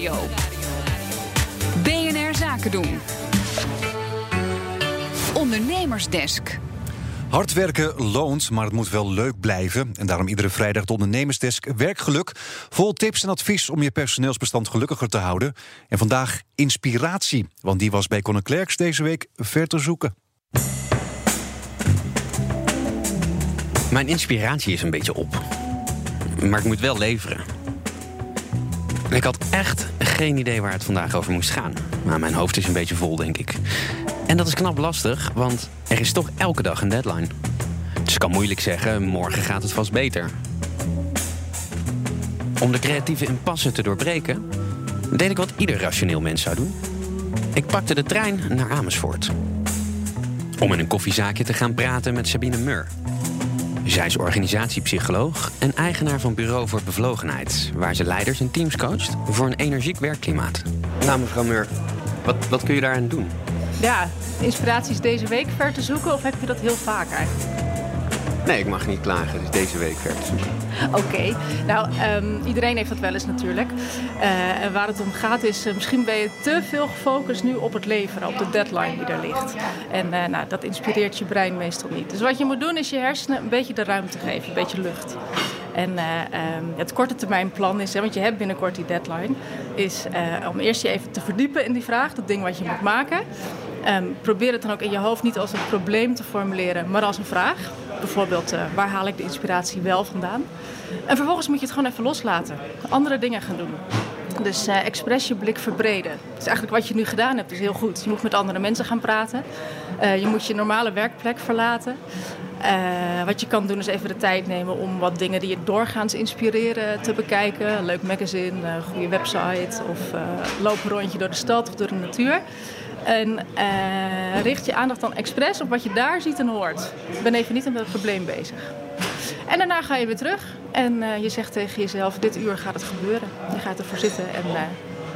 Nieuwsradio. BNR Zaken doen. Ondernemersdesk. Hard werken loont, maar het moet wel leuk blijven. En daarom iedere vrijdag de Ondernemersdesk Werkgeluk. Vol tips en advies om je personeelsbestand gelukkiger te houden. En vandaag inspiratie, want die was bij Conor Klerks deze week ver te zoeken. Mijn inspiratie is een beetje op. Maar ik moet wel leveren. Ik had echt geen idee waar het vandaag over moest gaan. Maar mijn hoofd is een beetje vol, denk ik. En dat is knap lastig, want er is toch elke dag een deadline. Dus ik kan moeilijk zeggen, morgen gaat het vast beter. Om de creatieve impasse te doorbreken, deed ik wat ieder rationeel mens zou doen. Ik pakte de trein naar Amersfoort. Om in een koffiezaakje te gaan praten met Sabine Mur. Zij is organisatiepsycholoog en eigenaar van Bureau voor Bevlogenheid, waar ze leiders en teams coacht voor een energiek werkklimaat. Nou, mevrouw Mur, wat, wat kun je daaraan doen? Ja, inspiratie is deze week ver te zoeken of heb je dat heel vaak eigenlijk? Nee, ik mag niet klagen. Is deze week ver te zoeken. Oké, nou ehm, iedereen heeft dat wel eens natuurlijk. En waar het om gaat is, uh, misschien ben je te veel gefocust nu op het leveren, op de deadline die er ligt. En uh, nou, dat inspireert je brein meestal niet. Dus wat je moet doen is je hersenen een beetje de ruimte geven, een beetje lucht. En um, het korte termijn plan is, hè, want je hebt binnenkort die deadline, is om eerst je even te verdiepen in die vraag, dat ding wat je moet maken. Um, probeer het dan ook in je hoofd niet als een probleem te formuleren, maar als een vraag. Bijvoorbeeld, uh, waar haal ik de inspiratie wel vandaan? En vervolgens moet je het gewoon even loslaten. Andere dingen gaan doen. Dus uh, expres je blik verbreden. Dus eigenlijk wat je nu gedaan hebt is heel goed. Je moet met andere mensen gaan praten. Uh, je moet je normale werkplek verlaten. Wat je kan doen is even de tijd nemen om wat dingen die je doorgaans inspireren te bekijken. Een leuk magazine, een goede website of loop een rondje door de stad of door de natuur. En uh, richt je aandacht dan expres op wat je daar ziet en hoort. Ben even niet met het probleem bezig. En daarna ga je weer terug en uh, je zegt tegen jezelf: dit uur gaat het gebeuren. Je gaat ervoor zitten en uh,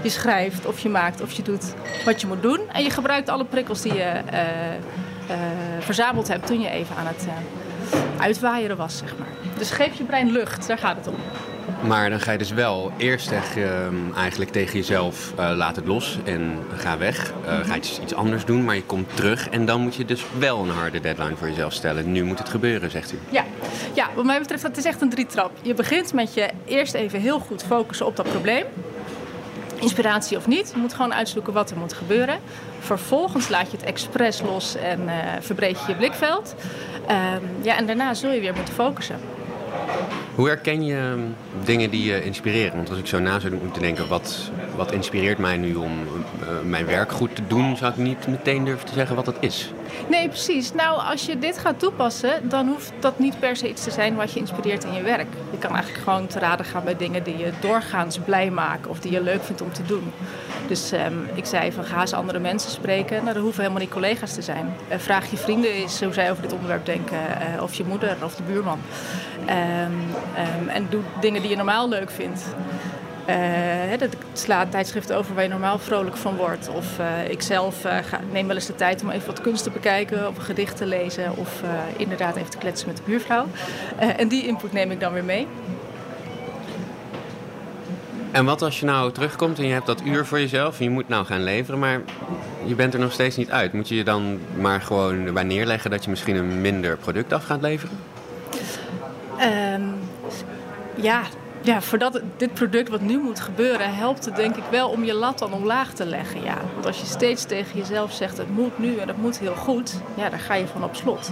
je schrijft of je maakt of je doet wat je moet doen. En je gebruikt alle prikkels die je verzameld hebt toen je even aan het uitwaaieren was, zeg maar. Dus geef je brein lucht, daar gaat het om. Maar dan ga je dus wel eerst tegen, eigenlijk tegen jezelf uh, laat het los en ga weg. Uh, ga je iets anders doen, maar je komt terug. En dan moet je dus wel een harde deadline voor jezelf stellen. Nu moet het gebeuren, zegt u. Ja, ja wat mij betreft dat is echt een drietrap. Je begint met je eerst even heel goed focussen op dat probleem. Inspiratie of niet, je moet gewoon uitzoeken wat er moet gebeuren. Vervolgens laat je het expres los en uh, verbreed je je blikveld. Um, ja, en daarna zul je weer moeten focussen. Hoe herken je dingen die je inspireren? Want als ik zo na zou moeten denken, wat, wat inspireert mij nu om uh, mijn werk goed te doen, zou ik niet meteen durven te zeggen wat dat is. Nee, precies. Nou, als je dit gaat toepassen, dan hoeft dat niet per se iets te zijn wat je inspireert in je werk. Je kan eigenlijk gewoon te raden gaan bij dingen die je doorgaans blij maken of die je leuk vindt om te doen. Dus um, ik zei van ga eens andere mensen spreken. Nou, dat hoeven helemaal niet collega's te zijn. Uh, vraag je vrienden eens hoe zij over dit onderwerp denken. Uh, of je moeder of de buurman. Um, um, en doe dingen die je normaal leuk vindt. Uh, dat slaat tijdschriften over waar je normaal vrolijk van wordt. Of uh, ik zelf ga, neem wel eens de tijd om even wat kunst te bekijken, of een gedicht te lezen, of inderdaad even te kletsen met de buurvrouw. en die input neem ik dan weer mee. En wat als je nou terugkomt en je hebt dat uur voor jezelf en je moet nou gaan leveren, maar je bent er nog steeds niet uit. Moet je je dan maar gewoon erbij neerleggen dat je misschien een minder product af gaat leveren? Um, ja, ja, voordat dit product wat nu moet gebeuren, helpt het denk ik wel om je lat dan omlaag te leggen. Ja. Want als je steeds tegen jezelf zegt het moet nu en het moet heel goed, ja, daar ga je van op slot.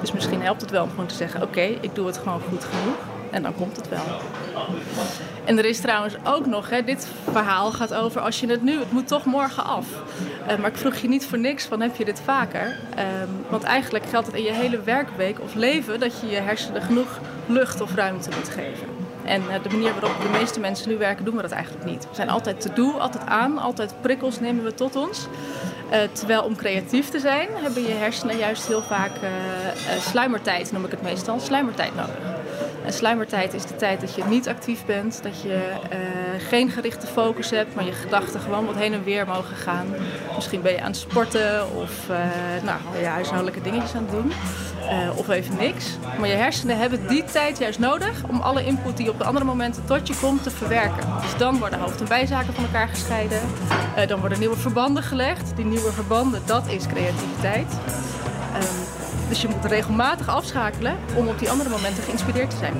Dus misschien helpt het wel om gewoon te zeggen oké, ik doe het gewoon goed genoeg en dan komt het wel. En er is trouwens ook nog, hè, dit verhaal gaat over als je het nu, het moet toch morgen af. Uh, maar ik vroeg je niet voor niks van heb je dit vaker? Um, want eigenlijk geldt het in je hele werkweek of leven dat je je hersenen genoeg lucht of ruimte moet geven. En uh, de manier waarop de meeste mensen nu werken, doen we dat eigenlijk niet. We zijn altijd te do, altijd aan, altijd prikkels nemen we tot ons. Uh, terwijl om creatief te zijn, hebben je hersenen juist heel vaak sluimertijd, noem ik het meestal, sluimertijd nodig. En sluimertijd is de tijd dat je niet actief bent, dat je uh, geen gerichte focus hebt, maar je gedachten gewoon wat heen en weer mogen gaan. Misschien ben je aan het sporten of uh, nou, ja, huishoudelijke dingetjes aan het doen. Eh, of even niks. Maar je hersenen hebben die tijd juist nodig om alle input die op de andere momenten tot je komt te verwerken. Dus dan worden hoofd- en bijzaken van elkaar gescheiden. Eh, dan worden nieuwe verbanden gelegd. Die nieuwe verbanden, dat is creativiteit. Ehm, dus je moet regelmatig afschakelen om op die andere momenten geïnspireerd te zijn.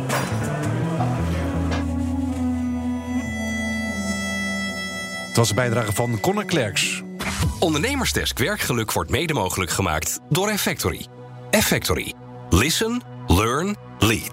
Het was een bijdrage van Conor Klerks. Ondernemersdesk Werkgeluk wordt mede mogelijk gemaakt door Effectory. Effectory. Listen, learn, lead.